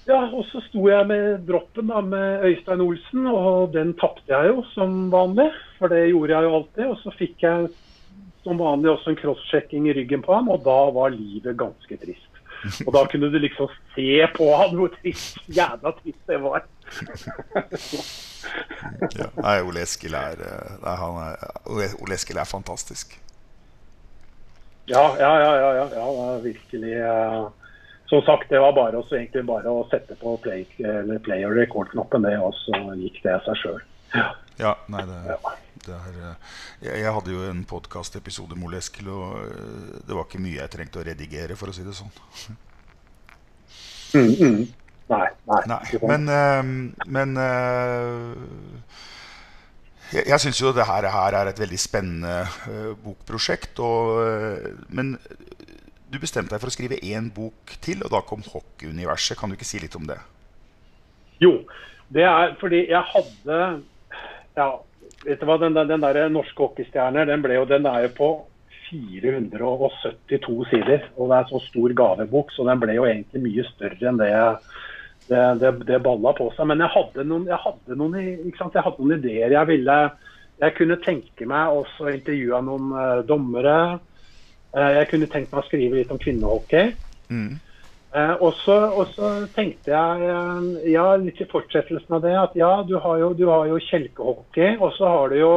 ja, og så sto jeg med droppen da, med Øystein Olsen, og den tapte jeg jo som vanlig. For det gjorde jeg jo alltid. Og så fikk jeg som vanlig også en crosschecking i ryggen på ham, og da var livet ganske trist. Og da kunne du liksom se på han hvor trist, jævla trist det var. ja, nei, Ole Eskil er, nei, er, er fantastisk. Ja, ja, ja. ja, ja, ja virkelig. Uh, som sagt, det var bare, også, egentlig bare å sette på play, eller play og record-knappen, det, og så gikk det seg sjøl. Ja. ja. nei, det, det er jeg, jeg, hadde jo en podkastepisode med Ole Eskil, og det var ikke mye jeg trengte å redigere, for å si det sånn. Mm, mm. Nei, nei. nei. Men, uh, men uh, jeg, jeg syns jo det her, her, er et veldig spennende uh, bokprosjekt. Og, men du bestemte deg for å skrive én bok til, og da kom hockeyuniverset. Kan du ikke si litt om det? Jo, det er fordi jeg hadde ja, vet du hva, Den, den der norske hockeystjerner den, ble jo, den er jo på 472 sider. Og det er så stor gavebok, så den ble jo egentlig mye større enn det det, det, det balla på seg. Men jeg hadde noen, jeg hadde noen, jeg hadde noen ideer. Jeg ville jeg kunne tenke meg også å intervjue noen uh, dommere. Uh, jeg kunne tenkt meg å skrive litt om kvinnehockey. Mm. Uh, og, så, tenkte jeg, ja, litt i fortsettelsen av det, at ja, du har jo, du har jo kjelkehockey, og så har du jo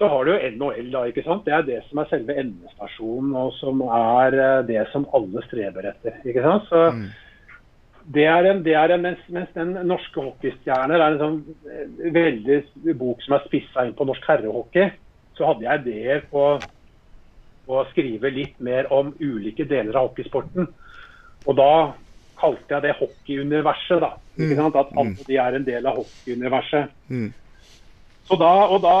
så har du jo NHL, da, ikke sant? Det er det som er selve endestasjonen, og som er det som alle streber etter. ikke sant? Så mm. Det er en, det er en, mens, mens den norske hockeystjerner er en sånn eh, veldig bok som er spissa inn på norsk herrehockey, så hadde jeg ideer på å skrive litt mer om ulike deler av hockeysporten. Og da kalte jeg det hockeyuniverset, da. Sant? At alle de er en del av hockeyuniverset. Mm. Så da, og da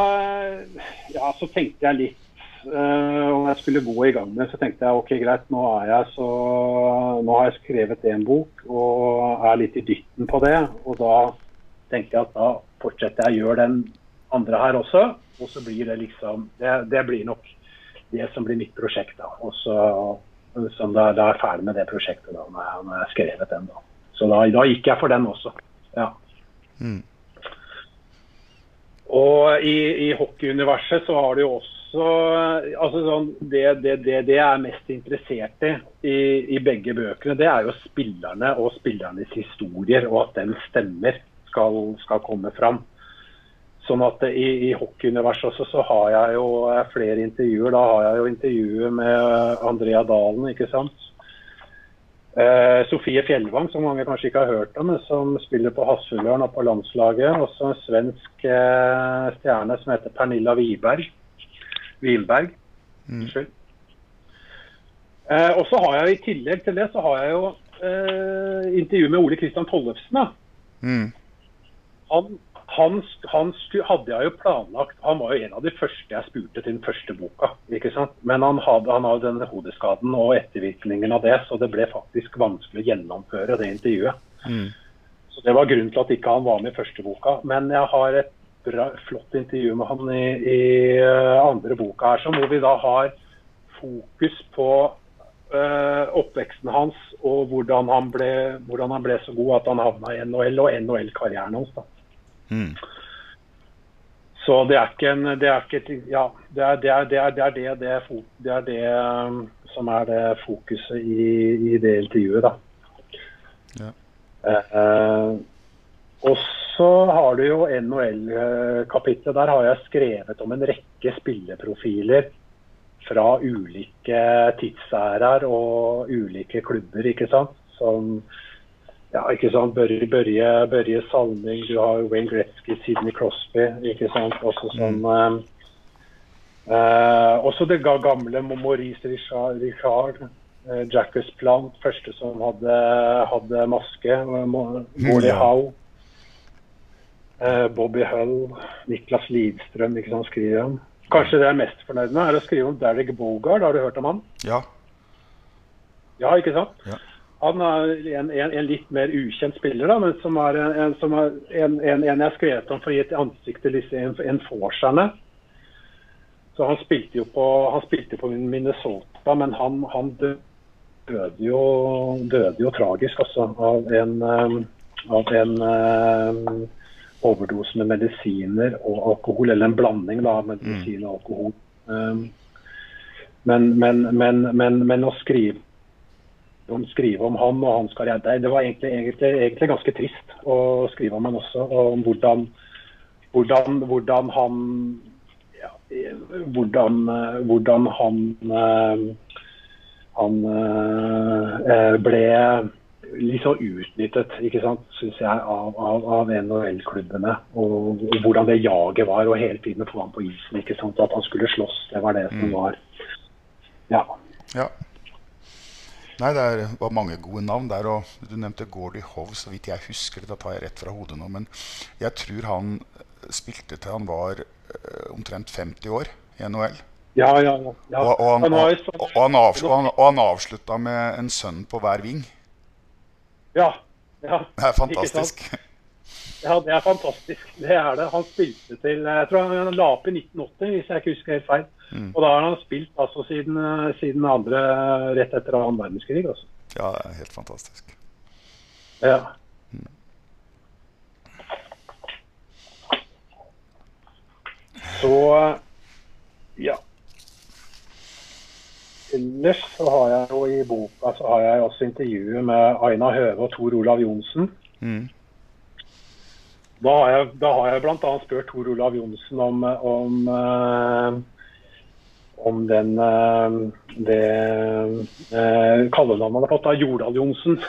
ja, så tenkte jeg litt eh, om jeg skulle gå i gang med så tenkte jeg ok, greit, nå, er jeg så, nå har jeg skrevet en bok og er litt i dytten på det. Og da tenkte jeg at da fortsetter jeg å gjøre den andre her også. Og så blir det liksom Det, det blir nok det som blir mitt prosjekt. da. Og så som da, da er jeg ferdig med det prosjektet da, når jeg, når jeg har skrevet den. da. Så da, da gikk jeg for den også. Ja. Mm. Og i, i hockeyuniverset så har du jo også altså sånn, det, det, det, det jeg er mest interessert i, i i begge bøkene, det er jo spillerne og spillernes historier, og at den stemmer skal, skal komme fram. Sånn at i, i hockeyuniverset også så har jeg jo eh, flere intervjuer. Da har jeg jo intervjuet med Andrea Dalen, ikke sant. Eh, Sofie Fjellvang, som mange kanskje ikke har hørt om, som spiller på Hasseløren og på landslaget. Også en svensk eh, stjerne som heter Pernilla Wiberg. Wienberg. Unnskyld. Eh, og så har jeg i tillegg til det så har jeg jo eh, intervju med Ole Kristian Tollefsen. Mm. han, han, han hadde jeg jo planlagt Han var jo en av de første jeg spurte til den første boka. ikke sant? Men han hadde, han hadde denne hodeskaden og ettervirkningen av det, så det ble faktisk vanskelig å gjennomføre det intervjuet. Mm. Så Det var grunnen til at ikke han var med i første boka. Men jeg har et bra, flott intervju med han i, i eh, andre boka her, så hvor vi da har fokus på eh, oppveksten hans og hvordan han, ble, hvordan han ble så god at han havna i NHL og NHL-karrieren hans. da. Mm. Så det er ikke en det er ikke Ja, det er det, er, det, er, det, er det, det, er det er det um, som er det fokuset i, i det intervjuet, da. Ja. Eh, eh, og så har du jo NHL-kapitlet. Der har jeg skrevet om en rekke spilleprofiler fra ulike tidsærer og ulike klubber, ikke sant. Som ja, ikke sant? Børje, Børje, Børje Salming, du har Wayne Gretzky, Sidney Crosby. ikke sant? Også som mm. eh, Også det gamle Maurice Richard, Richard eh, Jacques Plant, første som hadde, hadde maske. Molly Mo- Ja. Howe. Eh, Bobby Hull, Niklas Lidstrøm, ikke sant, skriver om. Kanskje det jeg er mest fornøyd med, er å skrive om Derek Bogard. Har du hørt om han? Ja. Ja, ikke sant? Ja. Han er en, en, en litt mer ukjent spiller, da, men som er en, en, som er en, en, en jeg har skrevet om for å gi et ansikt til en- enforcerne. Så han spilte jo på, han spilte på Minnesota, men han, han døde, jo, døde jo tragisk altså, av en, um, av en um, overdose med medisiner og alkohol, eller en blanding av medisin og alkohol. Um, men, men, men, men, å skrive om, skrive om han og hans karriere. Det- var egentlig, egentlig, egentlig ganske trist å skrive om han også. og Om hvordan, hvordan, hvordan han eh, hvordan, eh, hvordan han eh, han eh, ble litt så utnyttet, ikke sant, syns jeg, av, av, av NHL-klubbene. Og, og hvordan det jaget var, og hele tiden få ham på isen. ikke sant, At han skulle slåss. Det var det som Mm. var Ja. Ja. Nei, det er, var mange gode navn der. Og du nevnte Gordie Howe, så vidt jeg husker. Da tar jeg rett fra hodet nå. Men jeg tror han spilte til han var eh, omtrent 50 år i NHL. Ja, ja, ja. Og, og, han, Han og, sånn- og han avslutta med en sønn på hver ving. Ja. ja. Det er fantastisk. Ja, det er fantastisk. Det er det. Han spilte til Jeg tror han la opp i 1980, hvis jeg ikke husker helt feil. Mm. Og da har han spilt altså siden, eh, siden andre rett etter annen verdenskrig. Altså. Ja, det er helt fantastisk. Ja. Så ja. Ellers så har jeg jo i boka så har jeg også intervjuet med Aina Høve og Tor Olav Johnsen. Mm. Da har jeg, da har jeg bl.a. spurt Tor Olav Johnsen om, om, eh, om den eh, det eh, kallenavnet han har fått av Jordal Johnsen.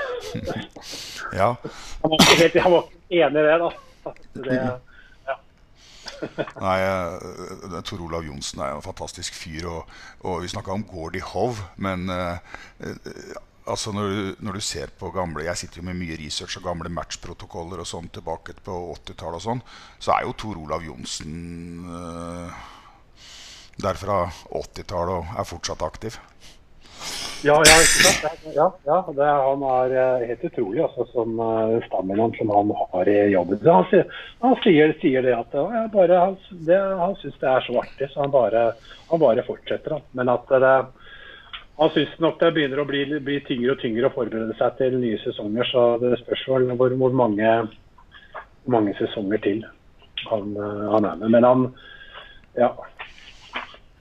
Ja. Han var ikke helt han var enig i det, da. Det. Nei, eh, Tor Olav Johnsen er jo en fantastisk fyr. Og, og vi snakka om Gordie Hove, men uh, altså når du, når du, ser på gamle Jeg sitter jo med mye research og gamle matchprotokoller og sånn tilbake på 80-tallet og sånn, så er jo Tor Olav Johnsen eh, derfra 80-tallet og er fortsatt aktiv. Ja, ja, ja, ja det, han er eh, helt utrolig altså, som uh, staminaen som han har i jobben. Han, sier, han sier, sier det at ja, bare, han, det, han syns det er så artig, så han bare, han bare fortsetter. Han. Men at det, han syns nok det begynner å bli, bli, tyngre og tyngre å forberede seg til nye sesonger. Så det spørs hvor, hvor mange, mange, sesonger til han, han er med. Men han ja.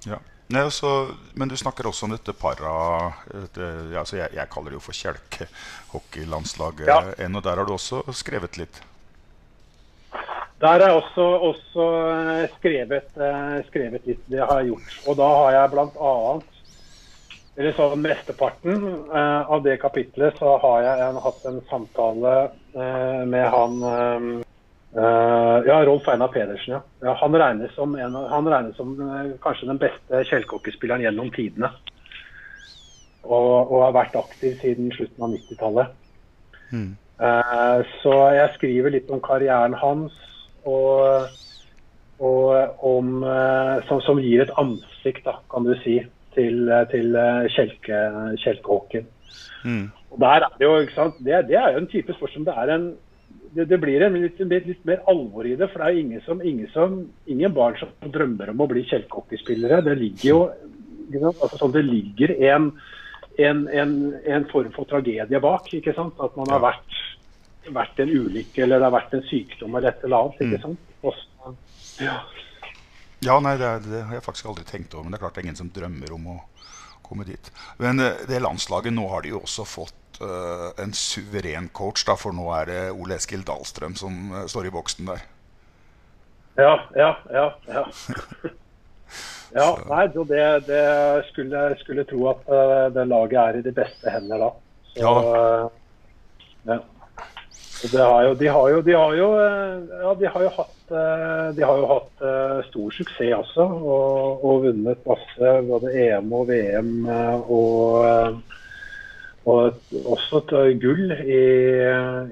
ja. Nei, også, men du snakker også om dette para det, altså jeg, jeg, kaller det jo for kjelkehockeylandslaget. Ja. Og der har du også skrevet litt? Der har jeg også, også skrevet, skrevet, litt. Det har jeg gjort. Og da har jeg bl.a. Eller sånn mesteparten eh, av det kapitlet så har jeg en, hatt en samtale eh, med han eh, Uh, ja, Rolf Einar Pedersen. Ja. ja han, regnes som, en, han regnes som uh, kanskje den beste kjellkokkespilleren gjennom tidene. Og, og, har vært aktiv siden slutten av 90-tallet. Mm. Uh, så jeg skriver litt om karrieren hans, og, og om, som, som, gir et ansikt, da, kan du si, til, til kjelke, kjelkehockeyen. Mm. Og der er det, jo, ikke sant? Det, det er jo en type sport som det er en det, det, blir en litt, litt, mer alvor i det. For det er ingen, som, ingen, som, ingen barn som drømmer om å bli kjelkehockeyspillere. Det ligger jo altså sånn, det ligger en, en, en, en, form for tragedie bak. ikke sant? At man har vært, vært en ulykke eller det har vært en sykdom eller et eller annet. ikke mm. sant? Også, ja. ja, nei, det, det, har jeg faktisk aldri tenkt over. Men det er klart det er ingen som drømmer om å komme dit. Men eh, det landslaget, nå har de jo også fått en suveren coach, da, for nå er det Ole Eskil Dahlstrøm som uh, står i boksen der. Ja, ja, ja. ja. ja nei, det, det skulle, skulle tro at uh, det laget er i de beste hender da. Så, ja. ja. Har jo, de har jo, de har jo, ja, de har jo hatt, de har jo hatt stor suksess også. Og, og vunnet masse, både EM og VM og og også et gull i,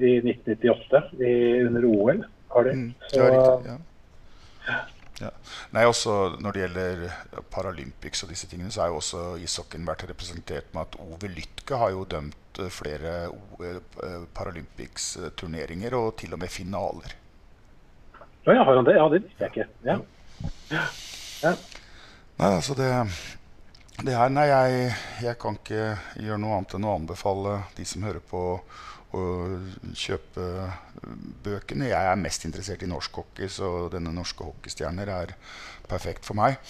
i 1998 i, under OL. Har de. Mm, er riktig, ja. Ja. Nei, også Når det gjelder Paralympics og disse tingene, så har jo også ishockeyen vært representert med at Ove Lytke har jo dømt eh, flere eh, Paralympics-turneringer og til og med finaler. Ja, har han det? Ja, det visste jeg ikke. Ja. ja. Nei, altså det det her, nei, jeg, jeg, kan ikke gjøre noe annet enn å anbefale de som hører på, å kjøpe bøkene. Jeg er mest interessert i norsk hockey, så denne norske hockeystjerner er perfekt for meg.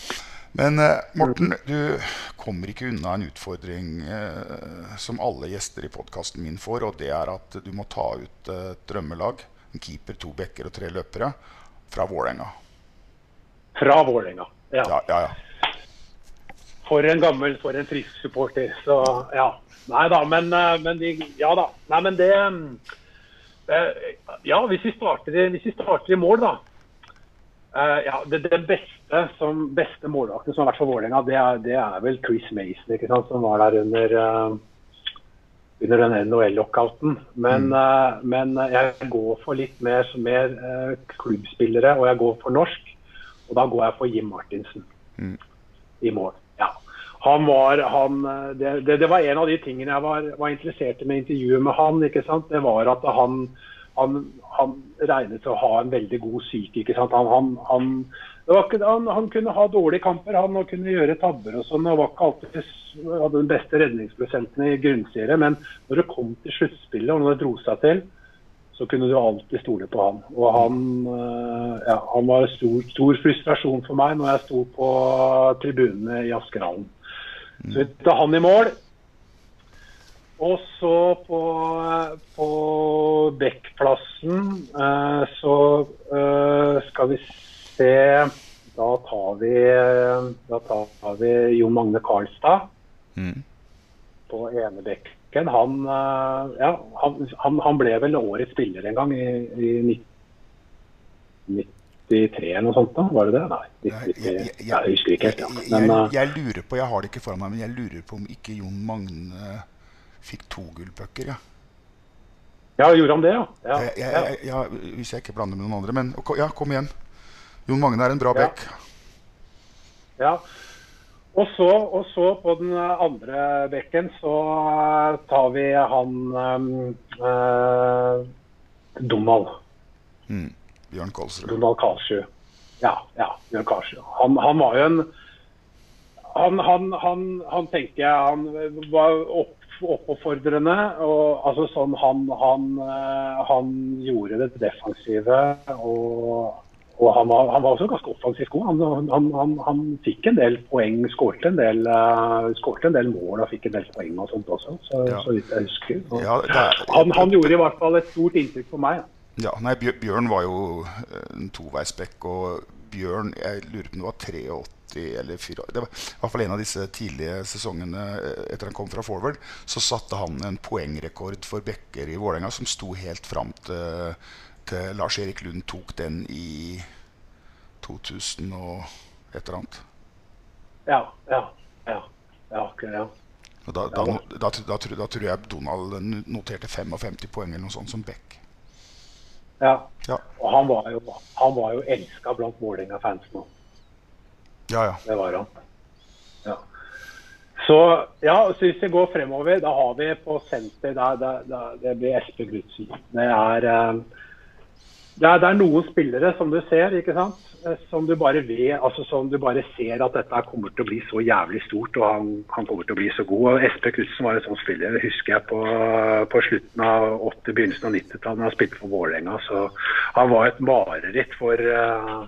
Men eh, Morten, du kommer ikke unna en utfordring eh, som alle gjester i podkasten min får, og det er at du må ta ut et eh, drømmelag. En keeper, to bekker og tre løpere fra Vålerenga. Fra Vålerenga, ja. ja, ja, ja for en gammel, for en frisk supporter. Så ja. Nei da, men, eh, men de, Ja da. Nei, men det eh, Ja, hvis vi starter hvis vi starter i mål, da. Uh, ja, det, det, beste som beste målvakten som har vært for Vålerenga, det, det, er vel Chris Mason, ikke sant, som var der under, under den NHL-lockouten. Men, mm. uh, men, jeg går for litt mer, mer klubbspillere, og jeg går for norsk. Og da går jeg for Jim Martinsen mm. i mål han var, han, det, det, det, var en av de tingene jeg var, var, interessert i med intervjuet med han. Det var at han, han, han regnet til å ha en veldig god syke. ikke sant? Han, kunne ha dårlige kamper han og kunne gjøre tabber og sånn. og var ikke alltid hadde den beste redningsprosenten i grunnserie. Men når det kom til sluttspillet og når det dro seg til, så kunne du alltid stole på han. Og han, ja, han var stor, stor frustrasjon for meg når jeg sto på tribunene i Askerhallen. Så vi tar han i mål. Og så på, på Bekkplassen eh, så eh, skal vi se Da tar vi, da tar vi Jon Magne Karlstad mm. på enebekken. Han, eh, ja, han, han, han, ble vel årets spiller en gang i, i 1993 eller noe sånt? da, Var det det? Nei, 1993. jeg, husker ikke helt. Ja. Men, jeg, uh, jeg, lurer på, jeg har det ikke for meg, men jeg lurer på om ikke Jon Magne fikk to gullpucker. Ja. ja, gjorde han det, ja? ja, ja. Hvis jeg ikke blander med noen andre. Men ja, kom igjen. Jon Magne er en bra back. Ja. Og så, og så på den andre bekken så tar vi han um, uh, Donald. Mm. Bjørn Kolsrud. Donald Karlsrud. Ja, ja, Bjørn Karlsrud. Han, han, var jo en han, han, han, han tenker jeg han var opp, oppfordrende. og altså sånn han, han, han gjorde det defensive. og og han var, han var, også ganske offensivt god. Han, han, han, han, fikk en del poeng, skårte en del, uh, en del mål og fikk en del poeng og sånt også, så, ja. så vidt jeg husker. Ja, er, han, gjorde i hvert fall et stort inntrykk på meg. Ja, nei, Bjørn var jo en toveisbekk, og Bjørn Jeg lurer på om det var 83 eller 4 Det var i hvert fall en av disse tidlige sesongene etter han kom fra forward. Så satte han en poengrekord for bekker i Vålerenga som sto helt fram til til Lars-Erik Lund tok den i 2000 og et eller annet. Ja, ja, ja. ja, okay, ja. Og da, da, da, da, tror jeg Donald noterte 55 poeng eller noe sånt som back. Ja. ja. Og han var jo, han var jo elska blant Vålerenga-fansen òg. Ja, ja. Det var han. Ja. Så ja, så hvis vi går fremover, da har vi på senter Det blir Espen Knutsen. Det er uh, det er, det er, noen spillere som du ser, ikke sant? Eh, som du bare ved, altså som du bare ser at dette kommer til å bli så jævlig stort, og han, han kommer til å bli så god. Og Espe Knutsen var en sånn spiller, husker jeg på, på slutten av 80-, begynnelsen av 90-tallet, da han spilte for Vålerenga. Så han var et mareritt for uh,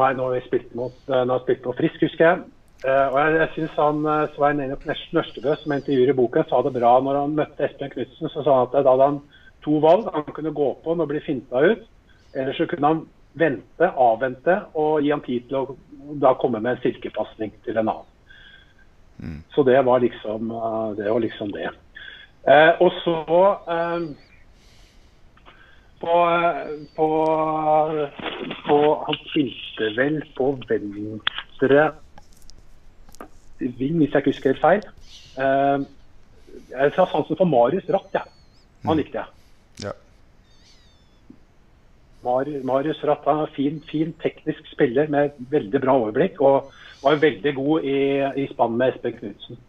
meg når vi spilte mot, uh, når spilte på Frisk, husker jeg. Og jeg, jeg synes han, Svein Enok Nørstebø, som intervjuer i boken, sa det bra når han møtte Espen Knutsen. Så sa han at da hadde han to valg. Han kunne gå på han og bli finta ut. Eller så kunne han vente, avvente og gi ham tid til å da komme med en silkepasning til en annen. Mm. Så det var liksom eh, det. Var liksom det. Eh, og så eh, på, på, på, Han spilte vel på venstre ving, hvis jeg ikke husker helt feil. Eh, jeg har sansen for Marius Ratt, jeg. Ja. Han mm. likte jeg. Marius Ratt er fin, fin teknisk spiller med veldig bra overblikk. Og var veldig god i, i spann med Espen Knutsen.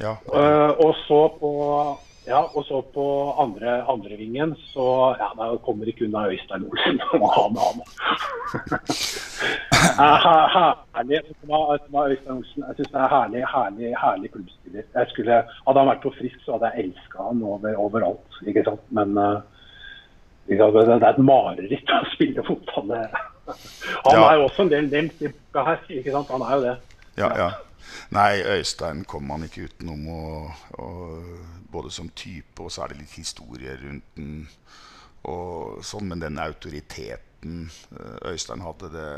Ja. Uh, og så på ja, og så på andre, andrevingen så ja, da kommer ikke unna Øystein Olsen. han, han. herlig, Øystein Olsen. Jeg syns det er herlig, herlig, herlig klubbspiller. Jeg skulle, hadde han vært på frisk, så hadde jeg elska han over, overalt. ikke sant? Men uh, det er et mareritt å spille fotball. Han ja. er jo også en del nevnt i boka her. ikke sant? Han er jo det. Ja, ja. Nei, Øystein kommer man ikke utenom. Og, og, både som type, og så er det litt historie rundt den. Og sånn, Men den autoriteten eh, Øystein hadde det,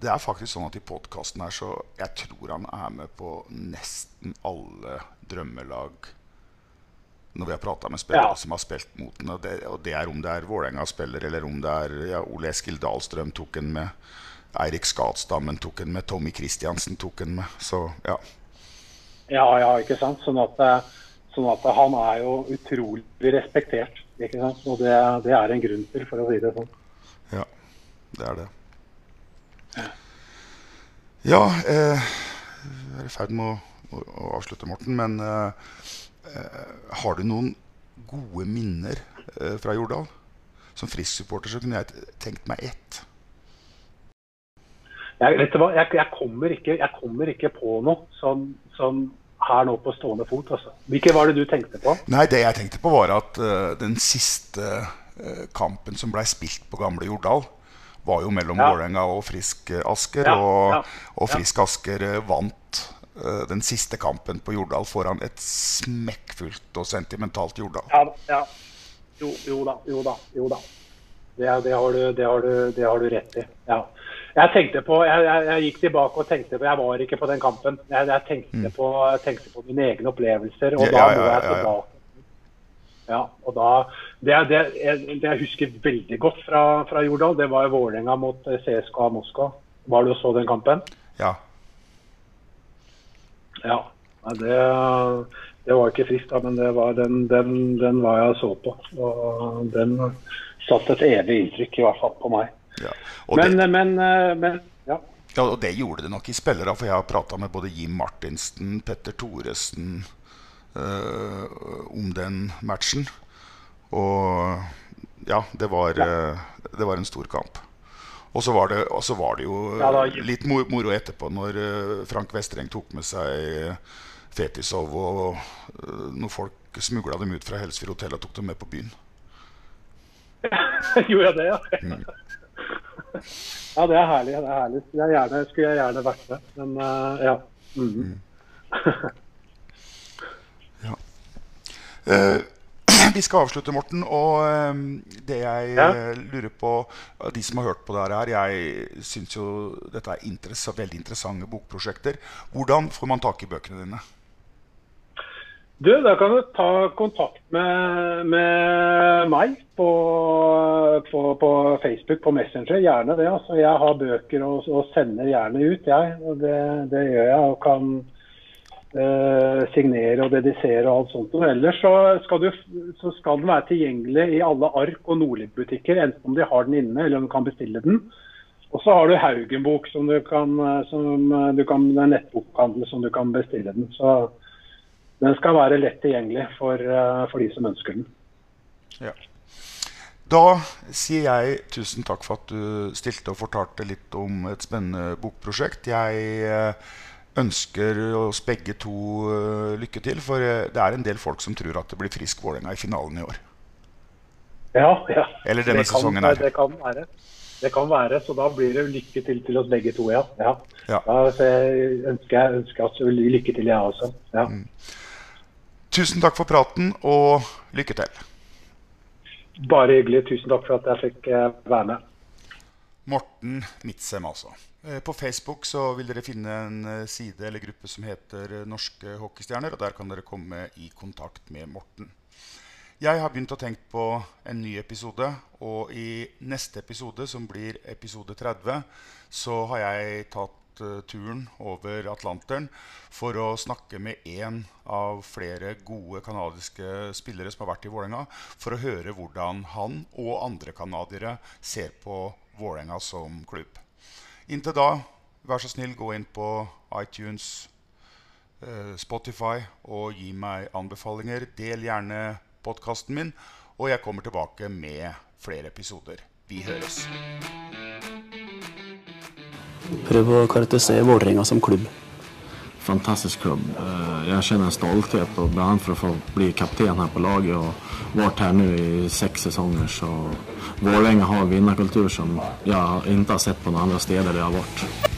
det er faktisk sånn at i podkasten her så Jeg tror han er med på nesten alle drømmelag når vi har prata med spillere ja. som har spilt mot den. Og det, og det er om det er Vålerenga-spiller, eller om det er ja, Ole Eskil Dahlstrøm tok en med. Eirik Skatstammen tok en med. Tommy Kristiansen tok en med. Så ja. Ja, ja, ikke sant. Sånn at, eh, sånn at han er jo utrolig respektert. ikke sant? Og det, det, er en grunn til, for å si det sånn. Ja, det er det. Ja, eh, jeg er i ferd med å, å, å, avslutte, Morten. Men eh, eh, har du noen gode minner eh, fra Jordal? Som Frisk-supporter så kunne jeg tenkt meg ett. Jeg, vet du hva? Jeg, jeg, kommer ikke, jeg, kommer ikke, på noe som, som her nå på stående fot. Altså. Hvilke var det du tenkte på? Nei, Det jeg tenkte på, var at uh, den siste uh, kampen som ble spilt på gamle Jordal, var jo mellom ja. Vålerenga og Frisk Asker. Ja, og, ja, og, Frisk Asker uh, vant den siste kampen på Jordal foran et smekkfullt og sentimentalt Jordal. Ja, ja. Jo, jo da, jo da. Jo da. Det, det, har, du, det, har, du, det har du rett i. Ja. Jeg tenkte på, jeg, jeg, jeg, gikk tilbake og tenkte på Jeg var ikke på den kampen. Jeg, jeg tenkte, mm. på, tenkte, på, mine egne opplevelser. Og ja, da må jeg tilbake. Ja, og da, det, det, det jeg husker veldig godt fra, fra Jordal, det var Vålerenga mot eh, CSKA Moskva. Var du og så den kampen? Ja. Ja. Det, det var ikke frist, da, men det var den, den, den var jeg så på. Og den satte et evig inntrykk, i hvert fall på meg. Ja. Men, det, men, men, ja. ja. Og det gjorde det nok i spillere, for jeg har prata med både Jim Martinsen, Petter Thoresen øh, om den matchen. Og ja, det var, ja. det var en stor kamp. Og så var det, var det jo ja, da, litt moro etterpå når Frank Vestreng tok med seg Fetisov og når folk smugla dem ut fra Helsfyr hotell og tok dem med på byen. Gjorde jeg det, ja? Mm. ja, det er herlig. Det er herlig. Jeg gjerne, skulle jeg gjerne vært med, men uh, ja. Mm. Mm. ja. Uh, vi skal avslutte, Morten. Og um, det jeg ja. lurer på De som har hørt på det her, jeg syns jo dette er interess veldig interessante bokprosjekter. Hvordan får man tak i bøkene dine? Du, Da kan du ta kontakt med, med meg på, på, på, Facebook, på Messenger. Gjerne det. altså Jeg har bøker og, og sender gjerne ut, jeg. og Det, det gjør jeg. og kan eh, signere og dedisere og alt sånt. Og ellers så skal, du, så skal, den være tilgjengelig i alle Ark- og Nordlyd-butikker, enten om de har den inne eller om du kan bestille den. Og så har du Haugenbok, som du kan, som du kan, det er nettbokhandel som du kan bestille den. Så den skal være lett tilgjengelig for, eh, for de som ønsker den. Ja. Da sier jeg tusen takk for at du stilte og fortalte litt om et spennende bokprosjekt. Jeg eh, ønsker oss begge to uh, lykke til. For uh, det er en del folk som tror at det blir frisk Vålerenga i finalen i år. Ja, ja. Eller denne det sesongen kan, her. Det kan være. Det kan være, så da blir det lykke til til oss begge to, ja. ja. ja. Da jeg ønsker jeg ønsker oss lykke til, jeg også. Ja. Mm. Tusen takk for praten, og lykke til. Bare hyggelig. Tusen takk for at jeg fikk uh, være med. Morten Midtsem, altså. Eh, på Facebook så vil dere finne en eh, side eller gruppe som heter eh, Norske hockeystjerner. og Der kan dere komme i kontakt med Morten. Jeg har begynt å tenke på en ny episode. Og i neste episode, som blir episode 30, så har jeg tatt turen over Atlanteren for å snakke med en av flere gode canadiske spillere som har vært i Vålerenga, for å høre hvordan han og andre canadiere ser på Vålerenga som klubb. Inntil da, vær så snill, gå inn på iTunes, eh, Spotify og gi meg anbefalinger. Del gjerne podkasten min, og jeg kommer tilbake med flere episoder. Vi høres. Prøv å karakterisere Vålerenga som klubb. Fantastisk klubb. Eh, jeg kjenner en stolthet, og for å få bli kaptein her på laget og vært her nå i seks sesonger. så Vålerenga har vinnerkultur som jeg ikke har sett på noen andre steder det har vært.